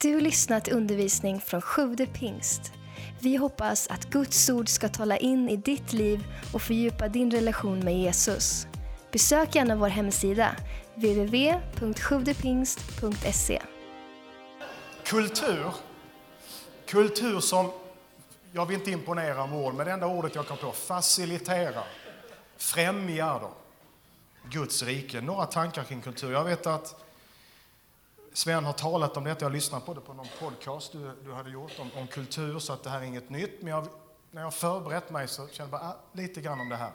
Du lyssnat till undervisning från Sjude pingst. Vi hoppas att Guds ord ska tala in i ditt liv och fördjupa din relation med Jesus. Besök gärna vår hemsida, www.sjuvdepingst.se. Kultur. Kultur som, jag vill inte imponera med ord, men det enda ordet jag kom på, facilitera, främjar då Guds rike. Några tankar kring kultur. Jag vet att Sven har talat om detta, jag lyssnade på det på någon podcast du, du hade gjort om, om, kultur, så att det här är inget nytt. Men jag, när jag förberett mig så kände jag bara ah, lite grann om det här.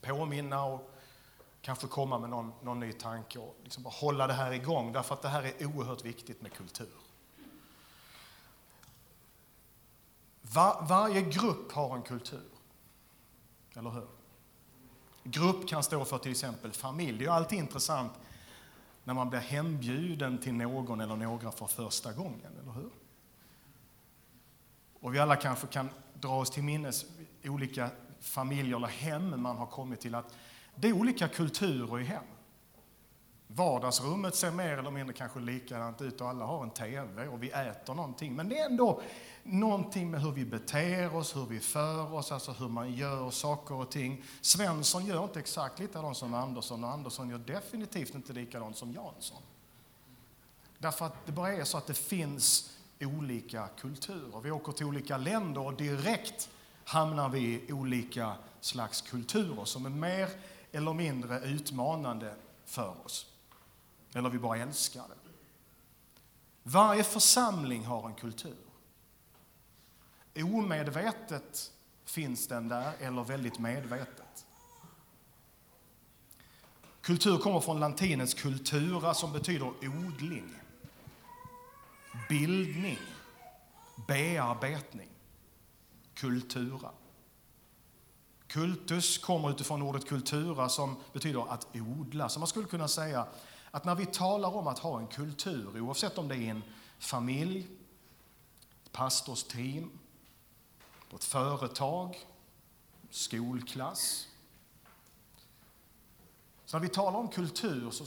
Påminna och kanske komma med någon, någon ny tanke och liksom bara hålla det här igång, därför att det här är oerhört viktigt med kultur. Var, varje grupp har en kultur, eller hur? Grupp kan stå för till exempel familj. Det är alltid intressant när man blir hembjuden till någon eller några för första gången, eller hur? Och vi alla kanske kan dra oss till minnes olika familjer eller hem man har kommit till, att det är olika kulturer i hem. Vardagsrummet ser mer eller mindre kanske likadant ut och alla har en TV och vi äter någonting. Men det är ändå någonting med hur vi beter oss, hur vi för oss, alltså hur man gör saker och ting. Svensson gör inte exakt likadant som Andersson och Andersson gör definitivt inte likadant som Jansson. Därför att det bara är så att det finns olika kulturer. Vi åker till olika länder och direkt hamnar vi i olika slags kulturer som är mer eller mindre utmanande för oss. Eller vi bara älskar det. Varje församling har en kultur. Omedvetet finns den där, eller väldigt medvetet. Kultur kommer från latinets kultura som betyder odling, bildning, bearbetning, kultura. Kultus kommer utifrån ordet kultura som betyder att odla. Så man skulle kunna säga att när vi talar om att ha en kultur, oavsett om det är en familj, ett pastorsteam, på ett företag, skolklass. Så när vi talar om kultur så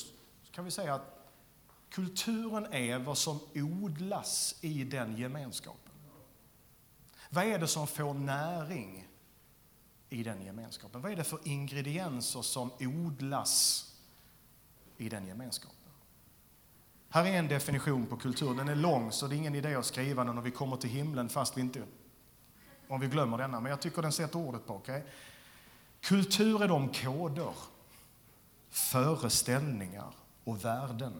kan vi säga att kulturen är vad som odlas i den gemenskapen. Vad är det som får näring i den gemenskapen? Vad är det för ingredienser som odlas i den gemenskapen? Här är en definition på kultur. Den är lång, så det är ingen idé att skriva den när vi kommer till himlen fast vi inte om vi glömmer denna, men jag tycker den sätter ordet på. Okay? Kultur är de koder, föreställningar och värden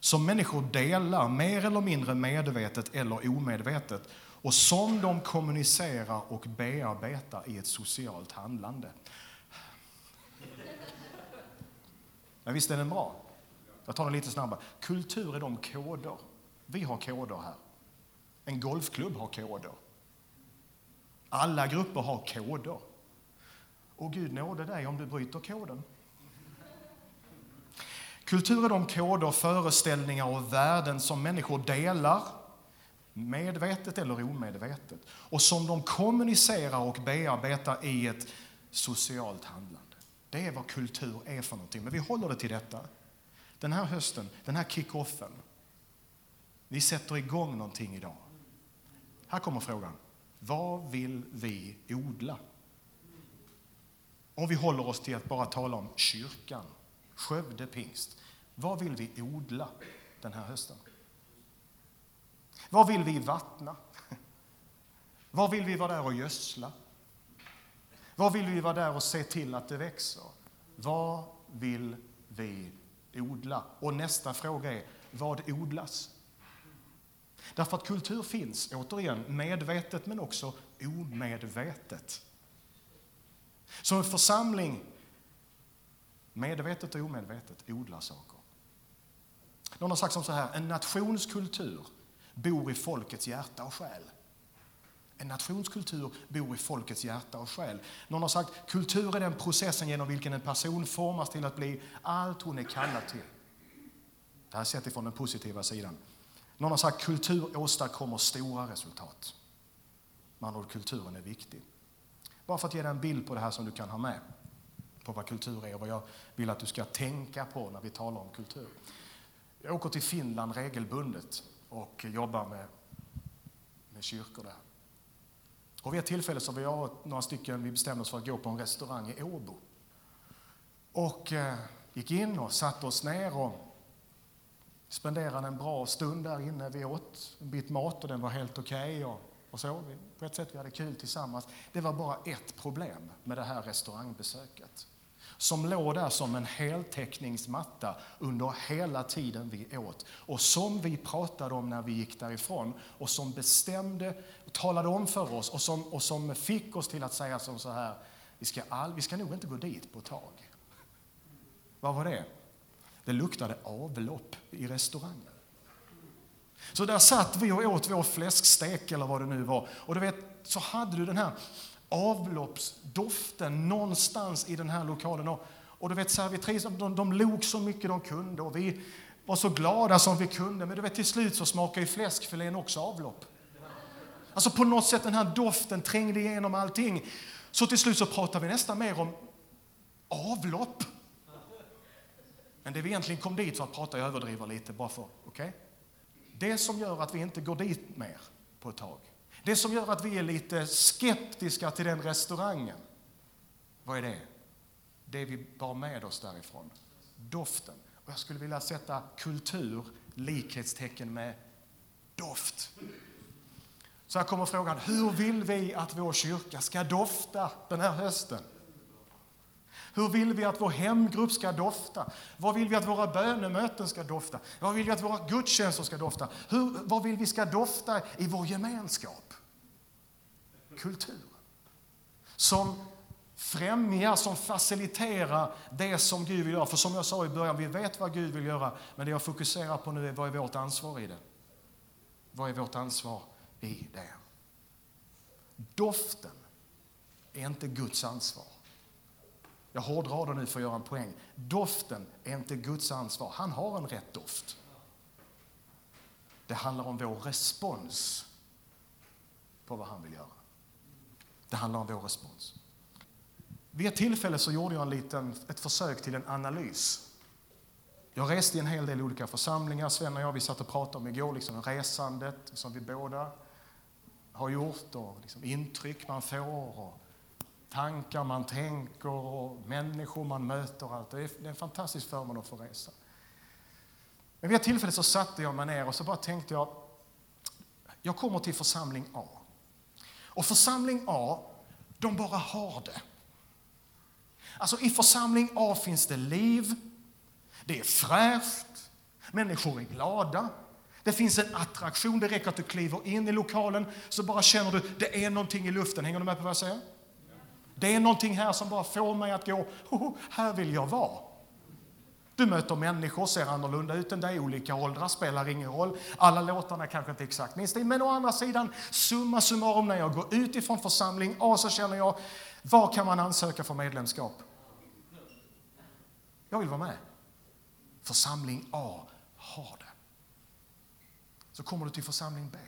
som människor delar mer eller mindre medvetet eller omedvetet och som de kommunicerar och bearbetar i ett socialt handlande. Men visst är den bra? Jag tar den lite snabbare. Kultur är de koder. Vi har koder här. En golfklubb har koder. Alla grupper har koder. Och Gud nåde dig om du bryter koden. Kultur är de koder, föreställningar och värden som människor delar, medvetet eller omedvetet, och som de kommunicerar och bearbetar i ett socialt handlande. Det är vad kultur är för någonting. Men vi håller det till detta. Den här hösten, den här kick-offen. Vi sätter igång någonting idag. Här kommer frågan. Vad vill vi odla? Om vi håller oss till att bara tala om kyrkan, Skövde pingst. Vad vill vi odla den här hösten? Vad vill vi vattna? Vad vill vi vara där och gödsla? Vad vill vi vara där och se till att det växer? Vad vill vi odla? Och nästa fråga är, vad odlas? Därför att kultur finns, återigen, medvetet men också omedvetet. Som en församling, medvetet och omedvetet, odlar saker. Någon har sagt som så här, en nationskultur bor i folkets hjärta och själ. En nationskultur bor i folkets hjärta och själ. Någon har sagt kultur är den processen genom vilken en person formas till att bli allt hon är kallad till. Det här sett ifrån den positiva sidan. Någon har sagt kultur åstadkommer stora resultat. Man och kulturen är viktig. Bara för att ge dig en bild på det här som du kan ha med på vad kultur är och vad jag vill att du ska tänka på när vi talar om kultur. Jag åker till Finland regelbundet och jobbar med, med kyrkor där. Och vid ett tillfälle så var jag och några stycken, vi bestämde oss för att gå på en restaurang i Åbo. Och eh, gick in och satte oss ner och spenderade en bra stund där inne. Vi åt en bit mat och den var helt okej. Okay och, och så. På ett sätt vi hade kul tillsammans. Det var bara ett problem med det här restaurangbesöket som låg där som en heltäckningsmatta under hela tiden vi åt och som vi pratade om när vi gick därifrån och som bestämde, och talade om för oss och som, och som fick oss till att säga som så här, vi ska, all, vi ska nog inte gå dit på ett tag. Vad var det? Det luktade avlopp i restaurangen. Så där satt vi och åt vår fläskstek eller vad det nu var. Och du vet, så hade du den här avloppsdoften någonstans i den här lokalen. Och, och du vet, servitriserna, de, de log så mycket de kunde och vi var så glada som vi kunde. Men du vet, till slut så smakar ju fläskfilén också avlopp. Alltså på något sätt den här doften trängde igenom allting. Så till slut så pratar vi nästan mer om avlopp. Men det vi egentligen kom dit för att prata, jag överdriver lite bara för, okej? Okay? Det som gör att vi inte går dit mer på ett tag, det som gör att vi är lite skeptiska till den restaurangen, vad är det? Det vi bar med oss därifrån. Doften. Och jag skulle vilja sätta kultur likhetstecken med doft. Så här kommer frågan, hur vill vi att vår kyrka ska dofta den här hösten? Hur vill vi att vår hemgrupp ska dofta? Vad vill vi att våra bönemöten ska dofta? Vad vill vi att våra gudstjänster ska dofta? Hur, vad vill vi ska dofta i vår gemenskap? Kultur. Som främjar, som faciliterar det som Gud vill göra. För som jag sa i början, vi vet vad Gud vill göra, men det jag fokuserar på nu är vad är vårt ansvar i det? Vad är vårt ansvar i det? Doften är inte Guds ansvar. Jag hårdrar det nu för att göra en poäng. Doften är inte Guds ansvar. Han har en rätt doft. Det handlar om vår respons på vad han vill göra. Det handlar om vår respons. Vid ett tillfälle så gjorde jag en liten, ett försök till en analys. Jag reste i en hel del olika församlingar. Sven och jag vi satt och pratade om igår, liksom resandet som vi båda har gjort och liksom intryck man får. Och tankar man tänker och människor man möter. Allt. Det, är, en fantastisk förmån att få resa. Men vid ett tillfälle så satte jag mig ner och så bara tänkte jag, jag kommer till församling A. Och församling A, de bara har det. Alltså i församling A finns det liv, det är fräscht, människor är glada, det finns en attraktion, det räcker att du kliver in i lokalen så bara känner du, det är någonting i luften. Hänger du med på vad jag säger? Det är någonting här som bara får mig att gå, här vill jag vara. Du möter människor, ser annorlunda ut än dig, olika åldrar, spelar ingen roll. Alla låtarna kanske inte exakt minns stil, men å andra sidan, summa summarum, när jag går ut ifrån församling A så känner jag, var kan man ansöka för medlemskap? Jag vill vara med. Församling A har det. Så kommer du till församling B.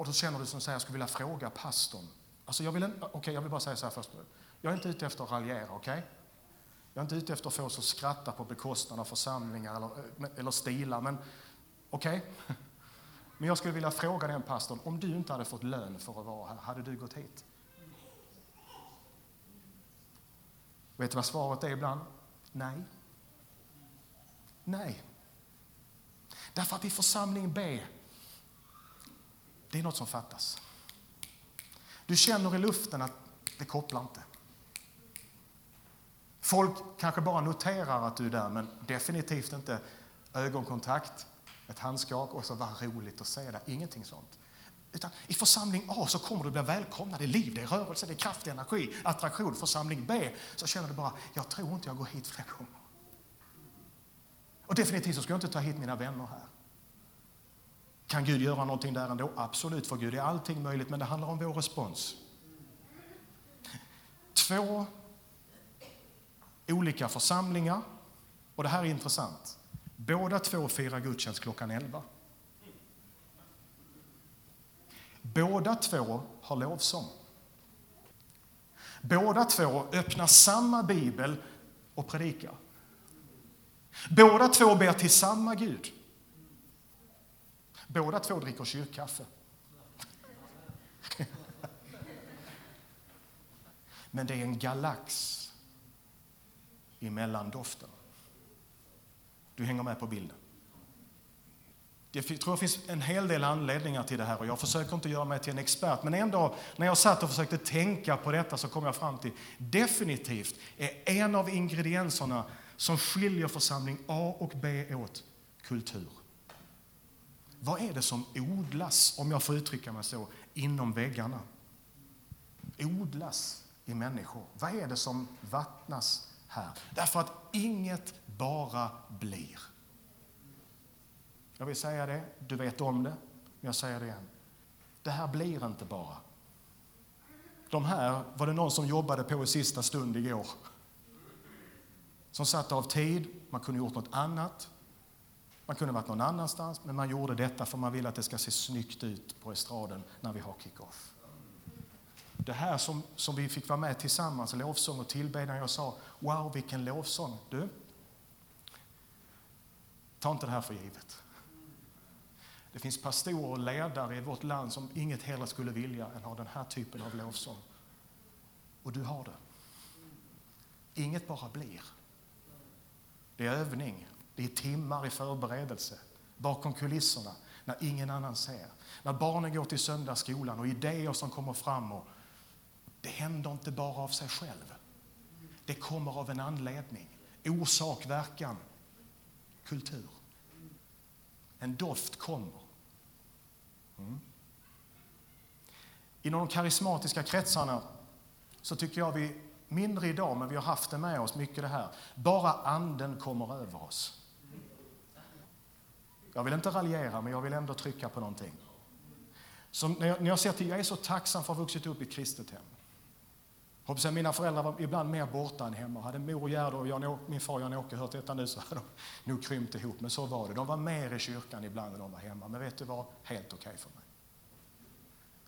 Och då känner du som säger, jag skulle vilja fråga pastorn. Alltså jag, vill, okay, jag vill bara säga så här först. Jag är inte ute efter att raljera, okej? Okay? Jag är inte ute efter att få oss att skratta på bekostnad av församlingar eller, eh, eller stilar, men okej? Okay? Men jag skulle vilja fråga den pastorn, om du inte hade fått lön för att vara här, hade du gått hit? Vet du vad svaret är ibland? Nej. Nej. Därför att i församling B det är något som fattas. Du känner i luften att det kopplar inte. Folk kanske bara noterar att du är där, men definitivt inte ögonkontakt, ett handskak och så vad roligt att se dig. Ingenting sånt. Utan I församling A så kommer du bli välkomnad. Det är liv, det är rörelse, det är kraft, det är energi, attraktion. Församling B så känner du bara, jag tror inte jag går hit fler gånger. Och definitivt så ska jag inte ta hit mina vänner här. Kan Gud göra någonting där ändå? Absolut, för Gud är allting möjligt, men det handlar om vår respons. Två olika församlingar, och det här är intressant. Båda två firar gudstjänst klockan 11. Båda två har lovsång. Båda två öppnar samma bibel och predikar. Båda två ber till samma Gud. Båda två dricker kyrkkaffe. Men det är en galax i mellandoften. Du hänger med på bilden. Det tror det finns en hel del anledningar till det här och jag försöker inte göra mig till en expert. Men en dag när jag satt och försökte tänka på detta så kom jag fram till definitivt är en av ingredienserna som skiljer församling A och B åt kultur. Vad är det som odlas, om jag får uttrycka mig så, inom väggarna? Odlas i människor. Vad är det som vattnas här? Därför att inget bara blir. Jag vill säga det, du vet om det, men jag säger det igen. Det här blir inte bara. De här var det någon som jobbade på i sista stund igår. Som satt av tid, man kunde gjort något annat. Man kunde varit någon annanstans, men man gjorde detta för man vill att det ska se snyggt ut på estraden när vi har kick-off. Det här som, som vi fick vara med tillsammans, lovsång och tillbedjan, jag sa wow vilken lovsång. Du, ta inte det här för givet. Det finns pastorer och ledare i vårt land som inget hellre skulle vilja än ha den här typen av lovsång. Och du har det. Inget bara blir. Det är övning, det är timmar i förberedelse, bakom kulisserna, när ingen annan ser. När barnen går till söndagsskolan och idéer som kommer fram. Och det händer inte bara av sig själv. Det kommer av en anledning. Orsak, verkan, kultur. En doft kommer. Mm. Inom de karismatiska kretsarna så tycker jag vi, mindre idag, men vi har haft det med oss mycket det här. Bara anden kommer över oss. Jag vill inte raljera, men jag vill ändå trycka på någonting. Som när, jag, när jag ser till, jag är så tacksam för att ha vuxit upp i ett kristet hem. Hoppas jag, mina föräldrar var ibland mer borta än hemma. Hade mor Gerda och Jan, min far Jan-Åke hört detta nu så hade de nog krympt ihop. Men så var det. De var mer i kyrkan ibland än de var hemma. Men vet du vad? Helt okej okay för mig.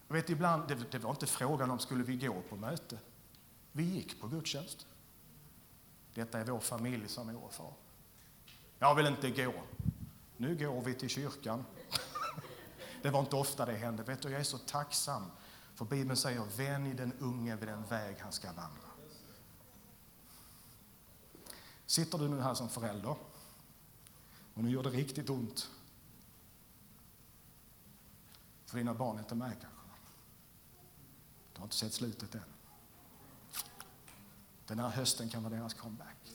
Jag vet, ibland, det, det var inte frågan om skulle vi gå på möte. Vi gick på gudstjänst. Detta är vår familj, sa mor och far. Jag vill inte gå. Nu går vi till kyrkan. Det var inte ofta det hände. Vet du, jag är så tacksam för Bibeln säger vänj den unge vid den väg han ska vandra. Sitter du nu här som förälder och nu gör det riktigt ont för dina barn är inte med kanske. Du har inte sett slutet än. Den här hösten kan vara deras comeback.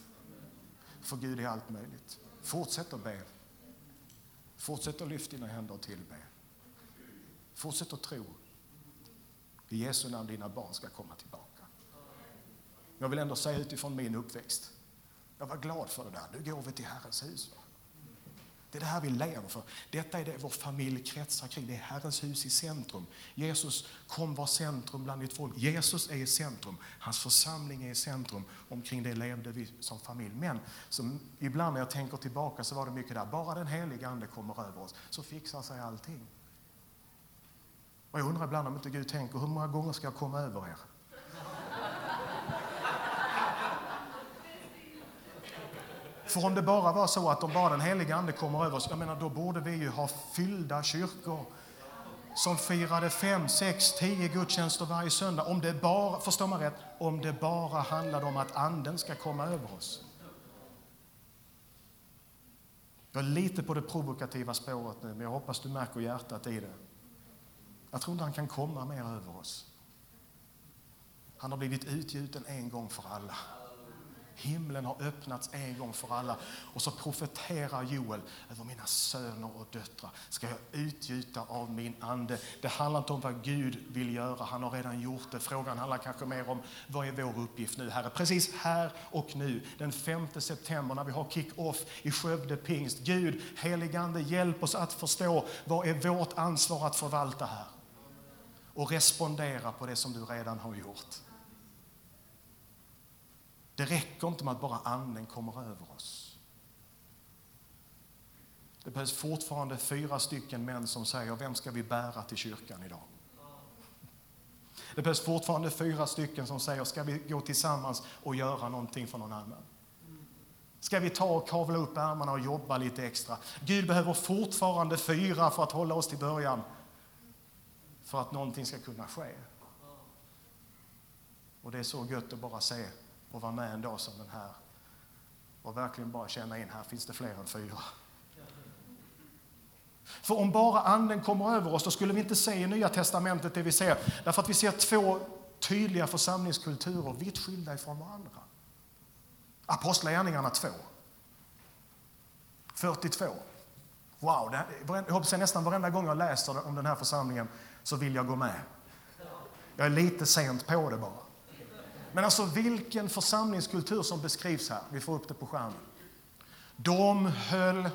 För Gud är allt möjligt. Fortsätt att be. Fortsätt att lyfta dina händer och tillbe. Fortsätt att tro. I Jesu namn dina barn ska komma tillbaka. Jag vill ändå säga utifrån min uppväxt. Jag var glad för det där. Nu går vi till Herrens hus. Det är det här vi lever för. Detta är det vår familj kretsar kring. Det är Herrens hus i centrum. Jesus kom vara centrum bland ditt folk. Jesus är i centrum. Hans församling är i centrum. Omkring det levde vi som familj. Men som ibland när jag tänker tillbaka så var det mycket där. Bara den heliga Ande kommer över oss så fixar sig allting. Och jag undrar ibland om inte Gud tänker, hur många gånger ska jag komma över er? För om det bara var så att om bara den heliga Ande kommer över oss, jag menar då borde vi ju ha fyllda kyrkor som firade fem, sex, tio gudstjänster varje söndag. Om det bara, förstår man rätt, om det bara handlade om att Anden ska komma över oss. Jag är lite på det provokativa spåret nu, men jag hoppas du märker hjärtat i det. Jag tror inte han kan komma mer över oss. Han har blivit utgjuten en gång för alla. Himlen har öppnats en gång för alla. Och så profeterar Joel över mina söner och döttrar. Ska jag utgjuta av min ande? Det handlar inte om vad Gud vill göra. Han har redan gjort det. Frågan handlar kanske mer om vad är vår uppgift nu, Herre? Precis här och nu, den 5 september när vi har kick-off i Skövde pingst. Gud, heligande, hjälp oss att förstå vad är vårt ansvar att förvalta här och respondera på det som du redan har gjort. Det räcker inte med att bara anden kommer över oss. Det behövs fortfarande fyra stycken män som säger, vem ska vi bära till kyrkan idag? Det behövs fortfarande fyra stycken som säger, ska vi gå tillsammans och göra någonting för någon annan? Ska vi ta och kavla upp ärmarna och jobba lite extra? Gud behöver fortfarande fyra för att hålla oss till början. För att någonting ska kunna ske. Och det är så gött att bara se och vara med en dag som den här. Och verkligen bara känna in, här finns det fler än fyra. För om bara anden kommer över oss, då skulle vi inte se i Nya Testamentet det vi ser. Därför att vi ser två tydliga församlingskulturer vitt skilda ifrån varandra. Apostlagärningarna 2. 42. Wow, det, jag hoppas att nästan varenda gång jag läser om den här församlingen så vill jag gå med. Jag är lite sent på det bara. Men alltså vilken församlingskultur som beskrivs här. Vi får upp det på skärmen. De höll,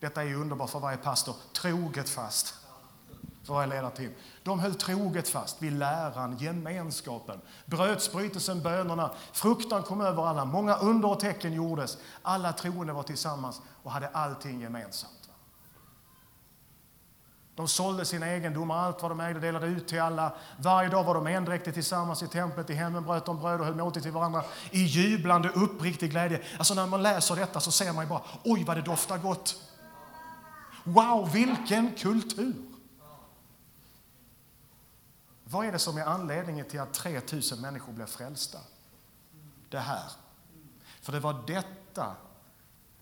detta är ju underbart för varje pastor, troget fast för varje ledarteam. De höll troget fast vid läran, gemenskapen, brödsbrytelsen, bönerna. Fruktan kom över alla, många under och tecken gjordes. Alla troende var tillsammans och hade allting gemensamt. De sålde sina egendomar, allt vad de ägde delade ut till alla. Varje dag var de endräktiga tillsammans i templet, i hemmen bröt de bröd och höll måltid till varandra i jublande uppriktig glädje. Alltså när man läser detta så ser man ju bara, oj vad det doftar gott. Wow, vilken kultur! Vad är det som är anledningen till att 3000 människor blev frälsta? Det här. För det var detta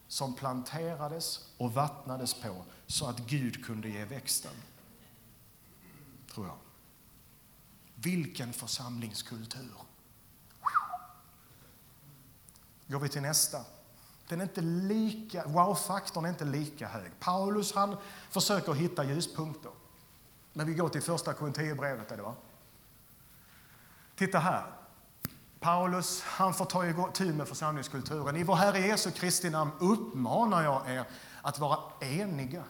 som planterades och vattnades på så att Gud kunde ge växten. Tror jag. Vilken församlingskultur! Går vi till nästa. Den är inte lika, wow-faktorn är inte lika hög. Paulus han försöker hitta ljuspunkter. Men vi går till första Korinthierbrevet. Titta här. Paulus han får ta itu med församlingskulturen. I vår Herre Jesu Kristi namn uppmanar jag er att vara eniga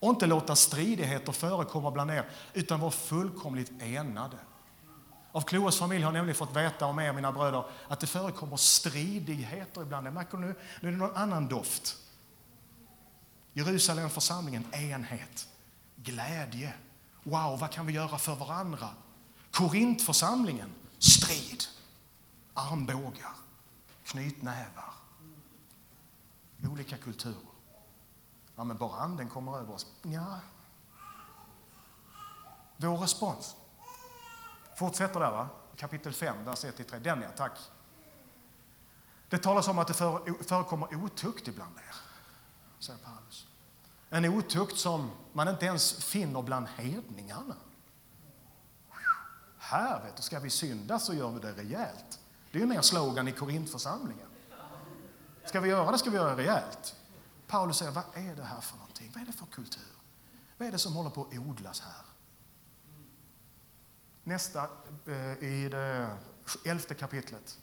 och inte låta stridigheter förekomma bland er, utan vara fullkomligt enade. Av Kloas familj har nämligen fått veta om er, mina bröder, att det förekommer stridigheter ibland. märker nu, nu är det någon annan doft. Jerusalem församlingen, enhet, glädje. Wow, vad kan vi göra för varandra? Korintförsamlingen, strid, armbågar, knytnävar. Olika kulturer. Ja, men bara anden kommer över oss. Ja. Vår respons. Fortsätter där, va? kapitel 5, vers 1-3. Den ja, tack. Det talas om att det förekommer otukt ibland er, säger Paulus. En otukt som man inte ens finner bland hedningarna. Här vet du, ska vi synda så gör vi det rejält. Det är ju mer slogan i Korintförsamlingen. Ska vi göra det ska vi göra det rejält. Paulus säger, vad är det här för någonting? Vad är det för kultur? Vad är det som håller på att odlas här? Nästa eh, i det elfte kapitlet.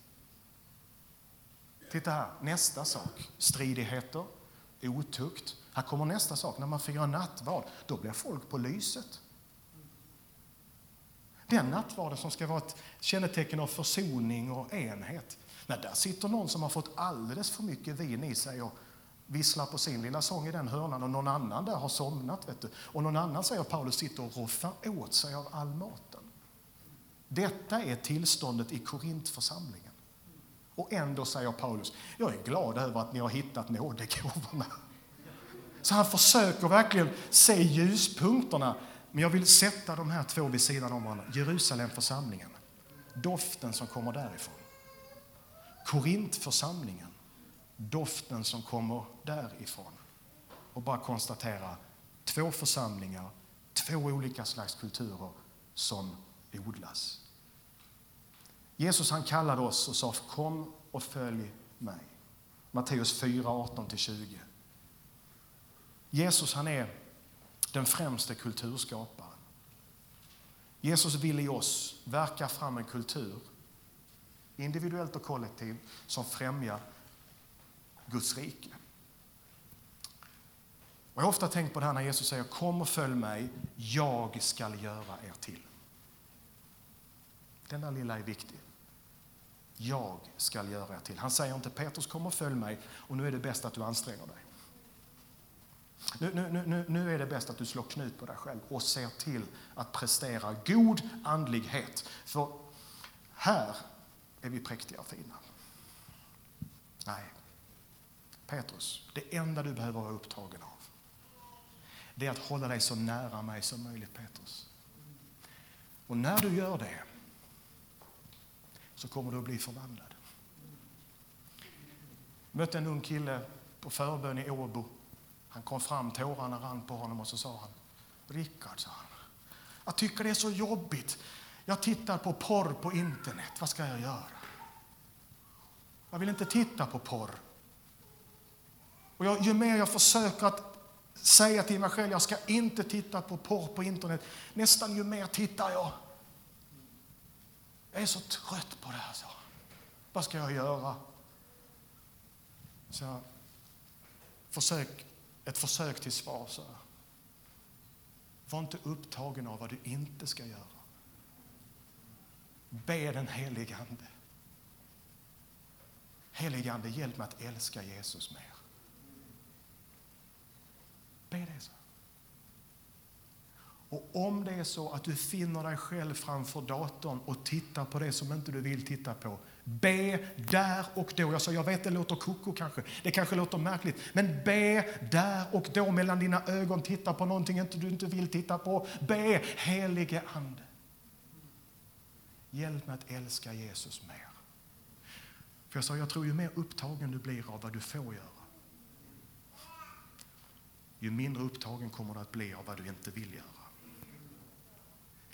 Titta här, nästa sak. Stridigheter, otukt. Här kommer nästa sak. När man firar nattvard, då blir folk på lyset. Den nattvarden som ska vara ett kännetecken av försoning och enhet. Nej, där sitter någon som har fått alldeles för mycket vin i sig och visslar på sin lilla sång i den hörnan och någon annan där har somnat. Vet du. Och någon annan, säger Paulus, sitter och roffar åt sig av all maten. Detta är tillståndet i Korintförsamlingen. Och ändå säger Paulus, jag är glad över att ni har hittat nådegåvorna. Så han försöker verkligen se ljuspunkterna. Men jag vill sätta de här två vid sidan om varandra. Jerusalemförsamlingen, doften som kommer därifrån. Korintförsamlingen, doften som kommer därifrån. Och bara konstatera, två församlingar, två olika slags kulturer som odlas. Jesus han kallade oss och sa kom och följ mig. Matteus 4, 18-20. Jesus han är den främste kulturskaparen. Jesus vill i oss verka fram en kultur, individuellt och kollektivt, som främjar Guds rike. Och jag har ofta tänkt på det här när Jesus säger kom och följ mig, jag ska göra er till. Den där lilla är viktig. Jag ska göra er till. Han säger inte Petrus kom och följ mig och nu är det bäst att du anstränger dig. Nu, nu, nu, nu är det bäst att du slår knut på dig själv och ser till att prestera god andlighet. För här är vi präktiga och fina. Nej. Petrus, det enda du behöver vara upptagen av det är att hålla dig så nära mig som möjligt, Petrus. Och när du gör det så kommer du att bli förvandlad. Jag mötte en ung kille på förbön i Åbo. Han kom fram, tårarna rann på honom och så sa han Rickard, sa han, jag tycker det är så jobbigt. Jag tittar på porr på internet. Vad ska jag göra? Jag vill inte titta på porr. Och jag, ju mer jag försöker att säga till mig själv jag ska inte titta på porr på internet, nästan ju mer tittar jag. Jag är så trött på det här. Så. Vad ska jag göra? Så, försök, ett försök till svar. Så. Var inte upptagen av vad du inte ska göra. Be den helige Ande. Helige Ande, hjälp mig att älska Jesus mer. Be det så. Och om det är så att du finner dig själv framför datorn och tittar på det som inte du vill titta på, be där och då. Jag sa, jag vet det låter koko kanske, det kanske låter märkligt, men be där och då mellan dina ögon, titta på någonting du inte vill titta på. Be, helige Ande. Hjälp mig att älska Jesus mer. För jag sa, jag tror ju mer upptagen du blir av vad du får göra, ju mindre upptagen kommer du att bli av vad du inte vill göra.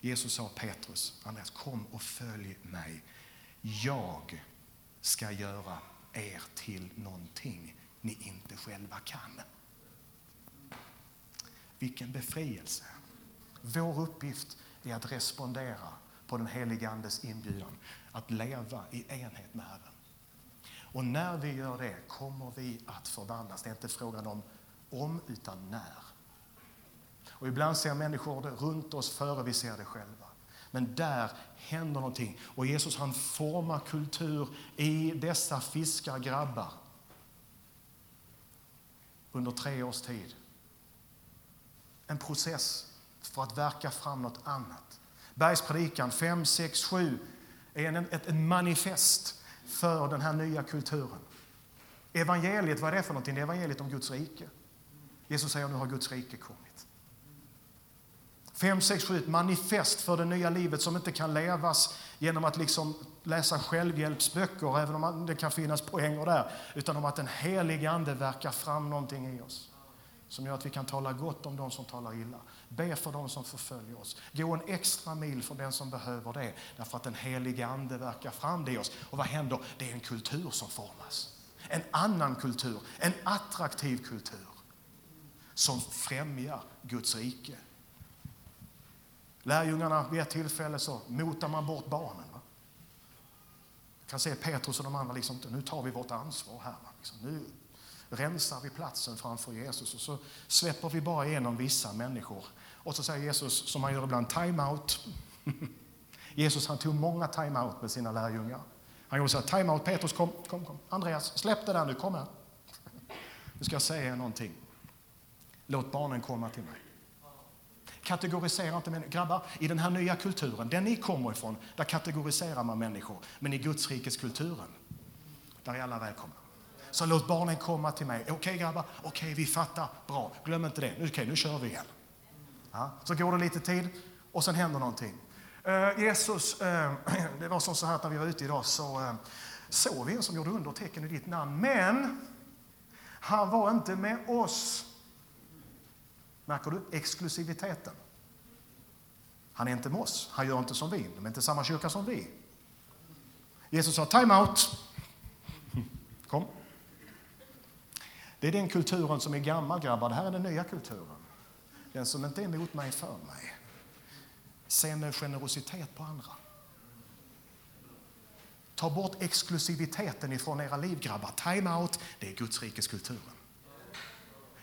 Jesus sa Petrus, Andreas, kom och följ mig. Jag ska göra er till någonting ni inte själva kan. Vilken befrielse! Vår uppgift är att respondera på den helige Andes inbjudan att leva i enhet med Herren. Och när vi gör det kommer vi att förvandlas. Det är inte frågan om om, utan när. Och ibland ser människor det runt oss före vi ser det själva. Men där händer någonting. Och Jesus han formar kultur i dessa fiskargrabbar under tre års tid. En process för att verka fram något annat. Bergspredikan 5, 6, 7 är en, ett, ett manifest för den här nya kulturen. Evangeliet, vad är det för någonting? Det är evangeliet om Guds rike. Jesus säger nu har Guds rike kommit. 5, 6, 7, ett manifest för det nya livet som inte kan levas genom att liksom läsa självhjälpsböcker, även om det kan finnas poänger där, utan om att den helige ande verkar fram någonting i oss som gör att vi kan tala gott om de som talar illa. Be för de som förföljer oss. Gå en extra mil för den som behöver det, därför att den helige Ande verkar fram det i oss. Och vad händer? Det är en kultur som formas. En annan kultur, en attraktiv kultur som främjar Guds rike. Lärjungarna, vid ett tillfälle så motar man bort barnen. Va? Jag kan se Petrus och de andra, liksom, nu tar vi vårt ansvar här. Liksom, nu rensar vi platsen framför Jesus och så släpper vi bara igenom vissa människor. Och så säger Jesus, som han gör ibland, time out. Jesus han tog många time out med sina lärjungar. Han gjorde så här, time out, Petrus kom, kom, kom. Andreas, släpp det där nu, kom här. Nu ska jag säga någonting. Låt barnen komma till mig. Kategorisera inte människor. Grabbar, i den här nya kulturen, den ni kommer ifrån, där kategoriserar man människor. Men i Guds rikes kulturen, där är alla välkomna. Så låt barnen komma till mig. Okej okay, grabbar, okej okay, vi fattar, bra. Glöm inte det. Okej, okay, nu kör vi igen. Ja, så går det lite tid och sen händer någonting. Uh, Jesus, uh, det var som så här att när vi var ute idag så uh, såg vi en som gjorde undertecken i ditt namn. Men han var inte med oss. Märker du exklusiviteten? Han är inte med oss. Han gör inte som vi. De är inte samma kyrka som vi. Jesus sa time out. Kom. Det är den kulturen som är gammal, grabbar. Det här är den nya kulturen. Den som inte är emot mig för mig. Se med generositet på andra. Ta bort exklusiviteten ifrån era liv, grabbar. Time out, det är Guds rikes kulturen.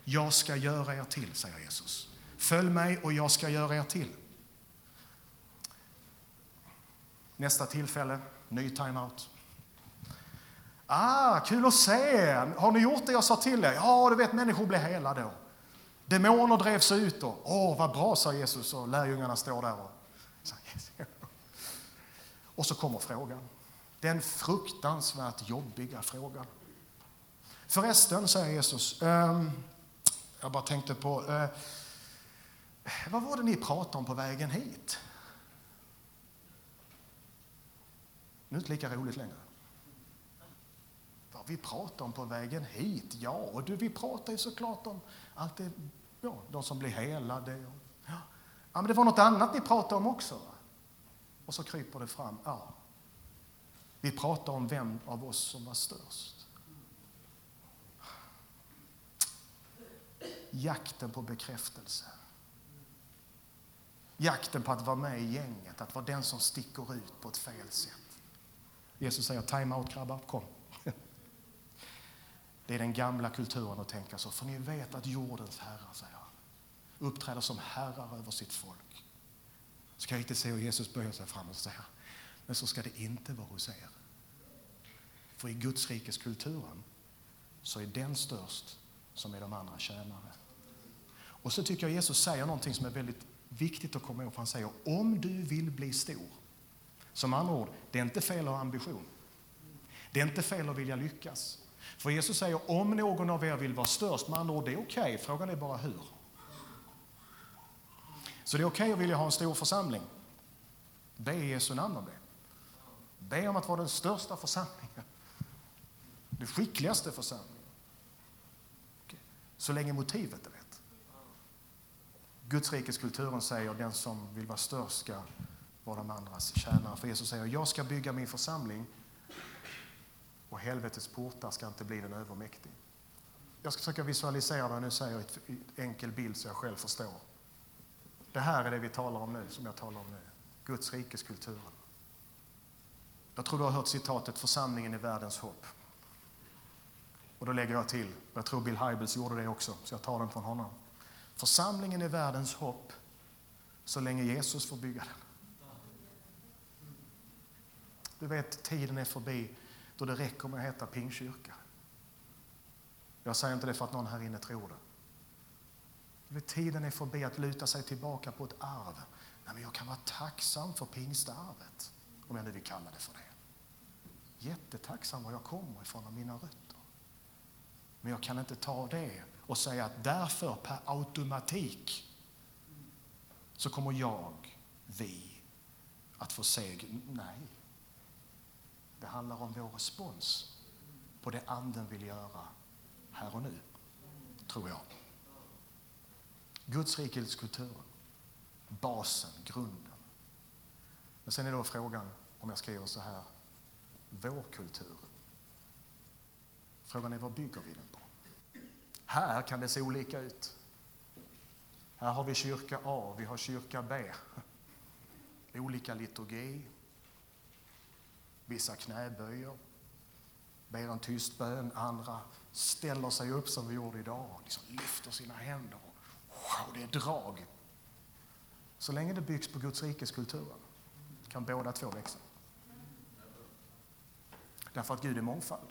Jag ska göra er till, säger Jesus. Följ mig och jag ska göra er till. Nästa tillfälle, ny timeout. Ah, kul att se! Har ni gjort det jag sa till er? Ja, du vet, människor blev hela då. Demoner drevs ut. Åh, oh, vad bra, sa Jesus och lärjungarna står där. Och, och så kommer frågan. Den fruktansvärt jobbiga frågan. Förresten, säger Jesus, um, jag bara tänkte på, eh, vad var det ni pratade om på vägen hit? Nu är det inte lika roligt längre. Vad vi pratar om på vägen hit? Ja, du, vi pratar ju såklart om allt det, ja, de som blir helade. Ja. ja, men det var något annat ni pratade om också. Och så kryper det fram. Ja, vi pratar om vem av oss som var störst. Jakten på bekräftelse. Jakten på att vara med i gänget, att vara den som sticker ut på ett fel sätt. Jesus säger time out grabbar, kom. Det är den gamla kulturen att tänka så, för ni vet att jordens herrar, säger han, uppträder som herrar över sitt folk. Ska jag riktigt se hur Jesus böjer sig fram och säger, men så ska det inte vara hos er. För i Guds rikes kulturen så är den störst som är de andra tjänare. Och så tycker jag Jesus säger någonting som är väldigt viktigt att komma ihåg. För han säger om du vill bli stor. Som andra ord, det är inte fel att ha ambition. Det är inte fel att vilja lyckas. För Jesus säger om någon av er vill vara störst, med andra ord, det är okej. Okay. Frågan är bara hur. Så det är okej okay att vilja ha en stor församling. Be i Jesu namn om det. Be om att vara den största församlingen. Den skickligaste församlingen. Så länge motivet är. Guds säger att säger den som vill vara störst ska vara de andras tjänare. För Jesus säger jag ska bygga min församling och helvetets portar ska inte bli den övermäktig. Jag ska försöka visualisera vad jag nu säger i en enkel bild så jag själv förstår. Det här är det vi talar om nu, som jag talar om nu. Guds rikeskulturen. Jag tror du har hört citatet församlingen är världens hopp. Och då lägger jag till, jag tror Bill Hybels gjorde det också, så jag tar den från honom. Församlingen är världens hopp så länge Jesus får bygga den. Du vet, tiden är förbi då det räcker med att heta pingkyrka. Jag säger inte det för att någon här inne tror det. Du vet, tiden är förbi att luta sig tillbaka på ett arv. Nej, men jag kan vara tacksam för pingstarvet, om jag nu vill kalla det för det. Jättetacksam var jag kommer ifrån och mina rötter. Men jag kan inte ta det och säga att därför per automatik så kommer jag, vi, att få seger. Nej. Det handlar om vår respons på det Anden vill göra här och nu, tror jag. Guds rikeskulturen, basen, grunden. Men sen är då frågan, om jag skriver så här, vår kultur. Frågan är vad bygger vi den på? Här kan det se olika ut. Här har vi kyrka A, vi har kyrka B. Olika liturgi. Vissa knäböjer, ber en tyst bön. Andra ställer sig upp som vi gjorde idag och liksom lyfter sina händer. Wow, det är drag. Så länge det byggs på Guds rikes kulturen kan båda två växa. Därför att Gud är mångfald.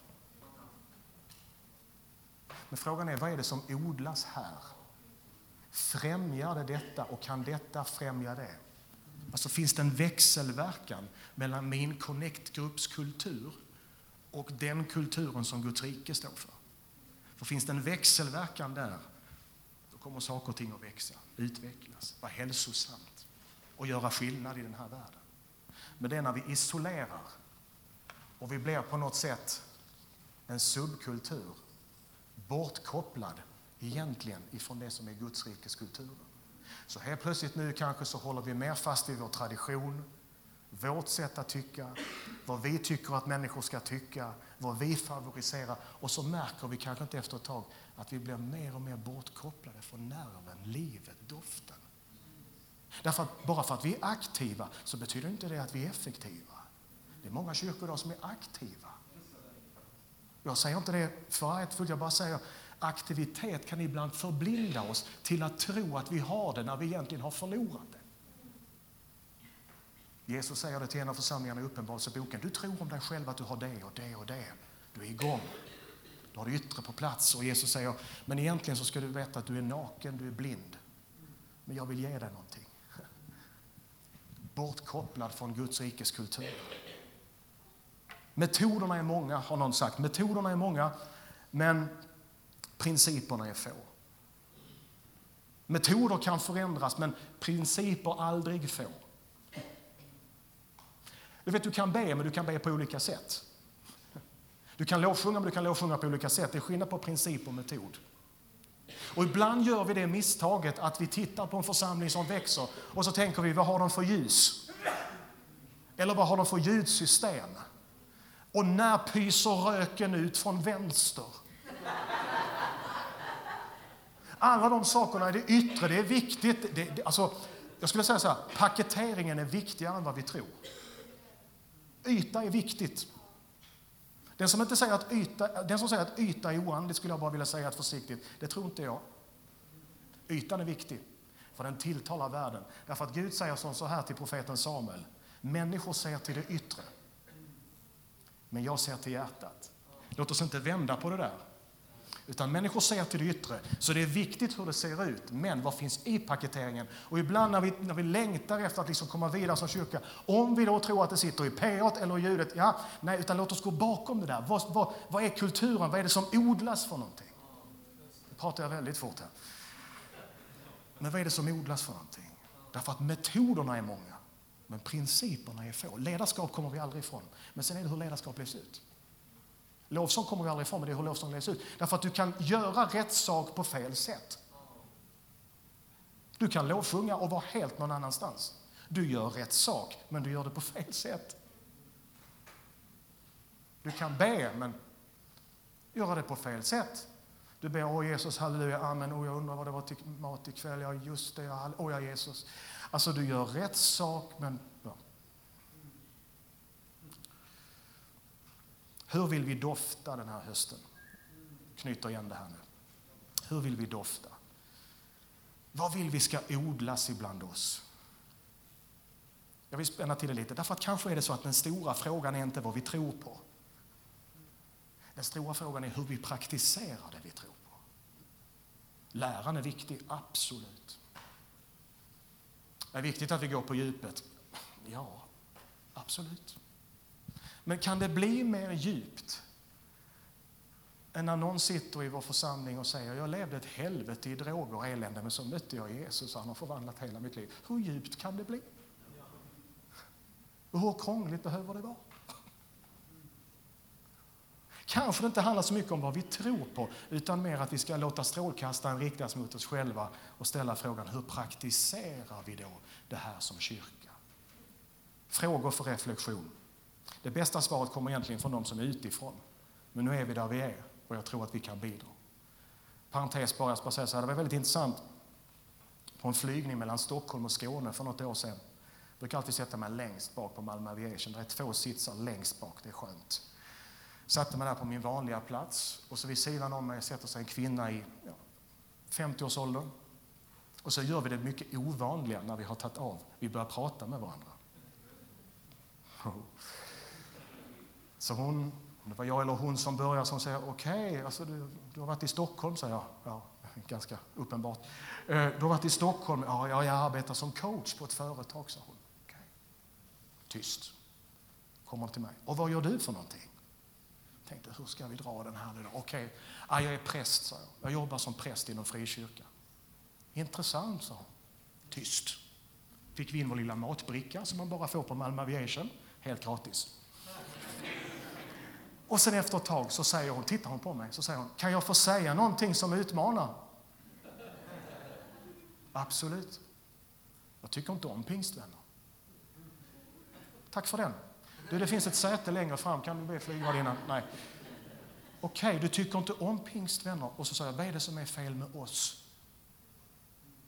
Men frågan är, vad är det som odlas här? Främjar det detta och kan detta främja det? Alltså finns det en växelverkan mellan min Connect-grupps kultur och den kulturen som Guds rike står för? För finns det en växelverkan där, då kommer saker och ting att växa, utvecklas, vara hälsosamt och göra skillnad i den här världen. Men det är när vi isolerar och vi blir på något sätt en subkultur bortkopplad egentligen ifrån det som är Guds rikes kultur. Så helt plötsligt nu kanske så håller vi mer fast vid vår tradition, vårt sätt att tycka, vad vi tycker att människor ska tycka, vad vi favoriserar. Och så märker vi kanske inte efter ett tag att vi blir mer och mer bortkopplade från nerven, livet, doften. Därför att bara för att vi är aktiva så betyder inte det att vi är effektiva. Det är många kyrkor idag som är aktiva. Jag säger inte det föraktfullt, jag bara säger aktivitet kan ibland förblinda oss till att tro att vi har det när vi egentligen har förlorat det. Jesus säger det till en av församlingarna i Uppenbarelseboken. Du tror om dig själv att du har det och det och det. Du är igång. Du har det yttre på plats. Och Jesus säger, men egentligen så ska du veta att du är naken, du är blind. Men jag vill ge dig någonting. Bortkopplad från Guds rikes kultur. Metoderna är många, har någon sagt. Metoderna är många. Men principerna är få. Metoder kan förändras, men principer aldrig få. Du vet, du kan be, men du kan be på olika sätt. Du kan lovsjunga, men du kan lovsjunga på olika sätt. Det är skillnad på princip och metod. Och ibland gör vi det misstaget att vi tittar på en församling som växer och så tänker vi, vad har de för ljus? Eller vad har de för ljudsystem? Och när pyser röken ut från vänster? Alla de sakerna är det yttre, det är viktigt. Det, det, alltså, jag skulle säga så här, paketeringen är viktigare än vad vi tror. Yta är viktigt. Den som, inte säger att yta, den som säger att yta är oandligt skulle jag bara vilja säga försiktigt. Det tror inte jag. Ytan är viktig, för den tilltalar världen. Därför att Gud säger så här till profeten Samuel. Människor ser till det yttre, men jag ser till hjärtat. Låt oss inte vända på det där. Utan människor ser till det yttre. Så det är viktigt hur det ser ut. Men vad finns i paketeringen? Och ibland när vi, när vi längtar efter att liksom komma vidare som kyrka, om vi då tror att det sitter i P8 eller i ljudet, ja, nej, utan låt oss gå bakom det där. Vad, vad, vad är kulturen? Vad är det som odlas för någonting? Nu pratar jag väldigt fort här. Men vad är det som odlas för någonting? Därför att metoderna är många, men principerna är få. Ledarskap kommer vi aldrig ifrån. Men sen är det hur ledarskap levs ut. Lovsång kommer vi aldrig ifrån, men det är hur lovsång läs ut. Därför att du kan göra rätt sak på fel sätt. Du kan lovsjunga och vara helt någon annanstans. Du gör rätt sak, men du gör det på fel sätt. Du kan be, men göra det på fel sätt. Du ber, åh Jesus, halleluja, amen, åh jag undrar vad det var till mat ikväll, ja just det, åh ja Jesus. Alltså du gör rätt sak, men Hur vill vi dofta den här hösten? Knyter igen det här nu. Hur vill vi dofta? Vad vill vi ska odlas ibland oss? Jag vill spänna till det lite, därför att kanske är det så att den stora frågan är inte vad vi tror på. Den stora frågan är hur vi praktiserar det vi tror på. Läran är viktig, absolut. Det är viktigt att vi går på djupet. Ja, absolut. Men kan det bli mer djupt än när någon sitter i vår församling och säger jag levde ett helvete i droger och elände men så mötte jag Jesus och han har förvandlat hela mitt liv. Hur djupt kan det bli? Och hur krångligt behöver det vara? Kanske det inte handlar så mycket om vad vi tror på utan mer att vi ska låta strålkastaren riktas mot oss själva och ställa frågan hur praktiserar vi då det här som kyrka? Frågor för reflektion. Det bästa svaret kommer egentligen från de som är utifrån. Men nu är vi där vi är och jag tror att vi kan bidra. Parentes bara, jag ska säga så här, det var väldigt intressant på en flygning mellan Stockholm och Skåne för något år sedan. Jag brukar alltid sätta mig längst bak på Malmö Aviation. Det är två sitsar längst bak, det är skönt. Satte mig där på min vanliga plats och så vid sidan om mig sätter sig en kvinna i ja, 50-årsåldern. Och så gör vi det mycket ovanliga när vi har tagit av. Vi börjar prata med varandra. Så hon, det var jag eller hon som började som säger okej, okay, alltså du, du, har varit i Stockholm, säger jag. Ja, ganska uppenbart. Eh, du har varit i Stockholm? Ja, jag arbetar som coach på ett företag, sa hon. Okay. Tyst. Kommer till mig. Och vad gör du för någonting? Jag tänkte, hur ska vi dra den här nu då? Okej, okay. jag är präst, sa jag. Jag jobbar som präst inom frikyrkan. Intressant, sa hon. Tyst. Fick vi in vår lilla matbricka som man bara får på Malmö Aviation, helt gratis. Och sen efter ett tag så säger hon, tittar hon på mig, så säger hon, kan jag få säga någonting som utmanar? Absolut. Jag tycker inte om pingstvänner. Tack för den. Du, det finns ett säte längre fram, kan du be flygvärdinnan? Nej. Okej, okay, du tycker inte om pingstvänner. Och så säger jag, vad är det som är fel med oss?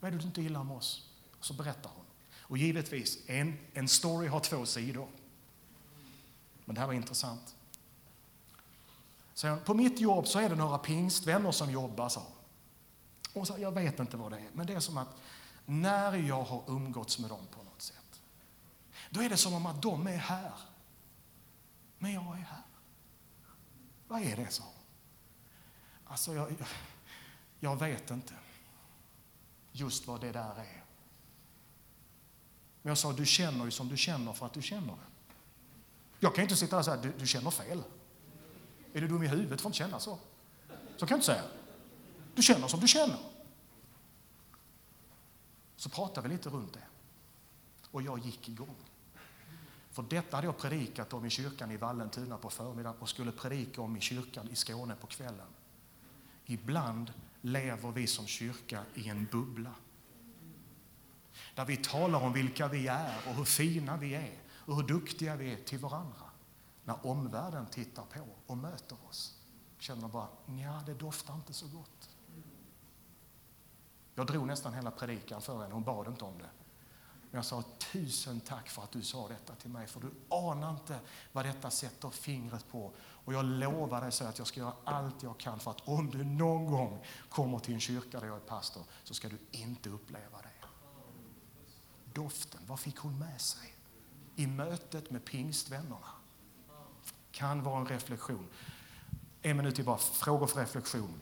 Vad är det du inte gillar med oss? Och så berättar hon. Och givetvis, en, en story har två sidor. Men det här var intressant. Så på mitt jobb så är det några pingstvänner som jobbar, så. Och så, jag vet inte vad det är, men det är som att när jag har umgåtts med dem på något sätt, då är det som om att de är här. Men jag är här. Vad är det, så? Alltså, jag, jag, jag vet inte just vad det där är. Men jag sa, du känner ju som du känner för att du känner det. Jag kan inte sitta där och säga, du, du känner fel. Är du dum i huvudet för att inte känna så? Så kan jag inte säga. Du känner som du känner. Så pratade vi lite runt det. Och jag gick igång. För detta hade jag predikat om i kyrkan i Vallentuna på förmiddagen och skulle predika om i kyrkan i Skåne på kvällen. Ibland lever vi som kyrka i en bubbla. Där vi talar om vilka vi är och hur fina vi är och hur duktiga vi är till varandra. När omvärlden tittar på och möter oss känner de bara, ja det doftar inte så gott. Jag drog nästan hela predikan för henne, hon bad inte om det. Men jag sa tusen tack för att du sa detta till mig, för du anar inte vad detta sätter fingret på. Och jag lovar dig så att jag ska göra allt jag kan för att om du någon gång kommer till en kyrka där jag är pastor så ska du inte uppleva det. Doften, vad fick hon med sig? I mötet med pingstvännerna. Kan vara en reflektion. En minut till bara, frågor för reflektion.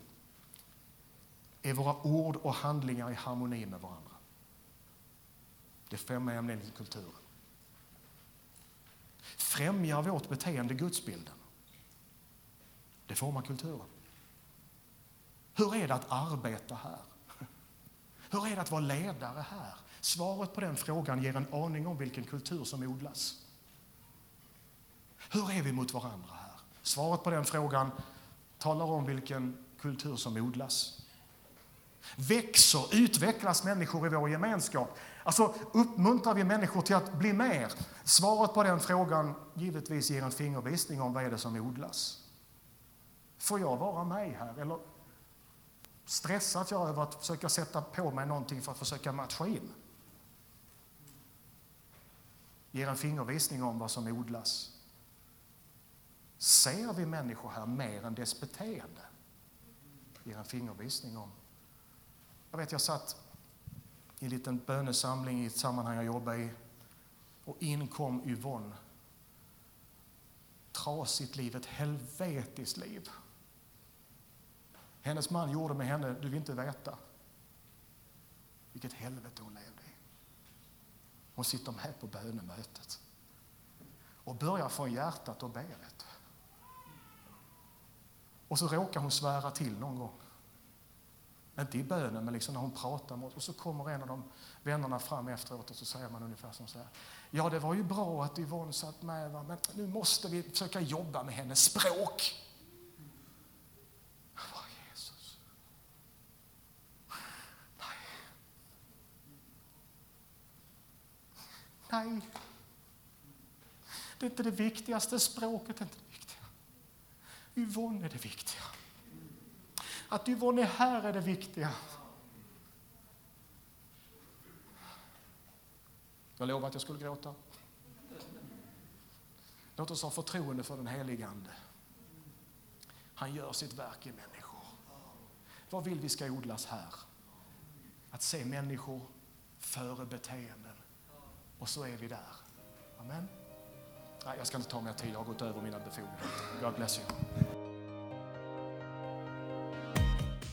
Är våra ord och handlingar i harmoni med varandra? Det främjar nämligen kulturen. Främjar vårt beteende gudsbilden? Det formar kulturen. Hur är det att arbeta här? Hur är det att vara ledare här? Svaret på den frågan ger en aning om vilken kultur som odlas. Hur är vi mot varandra här? Svaret på den frågan talar om vilken kultur som odlas. Växer, utvecklas människor i vår gemenskap? Alltså uppmuntrar vi människor till att bli mer? Svaret på den frågan givetvis ger en fingervisning om vad är det som odlas. Får jag vara mig här? Eller stressat jag över att försöka sätta på mig någonting för att försöka matcha in? Ger en fingervisning om vad som odlas. Ser vi människor här mer än dess beteende? Ger en fingervisning om. Jag vet, jag satt i en liten bönesamling i ett sammanhang jag jobbade i och in kom Yvonne. Trasigt liv, ett helvetiskt liv. Hennes man gjorde med henne, du vill inte veta vilket helvete hon levde i. Hon sitter med på bönemötet och börjar från hjärtat och ber. Och så råkar hon svära till någon gång. Inte i bönen, men liksom när hon pratar med oss. Och så kommer en av de vännerna fram efteråt och så säger man ungefär som så här. Ja, det var ju bra att Yvonne satt med, va? men nu måste vi försöka jobba med hennes språk. Bara, Jesus. Nej. Nej. Det är inte det viktigaste språket. är Inte det viktiga. Yvonne är det viktiga. Att Yvonne är här är det viktiga. Jag lovade att jag skulle gråta. Låt oss ha förtroende för den helige Ande. Han gör sitt verk i människor. Vad vill vi ska odlas här? Att se människor före beteenden. Och så är vi där. Amen. Nej, jag ska inte ta mer tid, jag har gått över mina befogenheter. God bless you.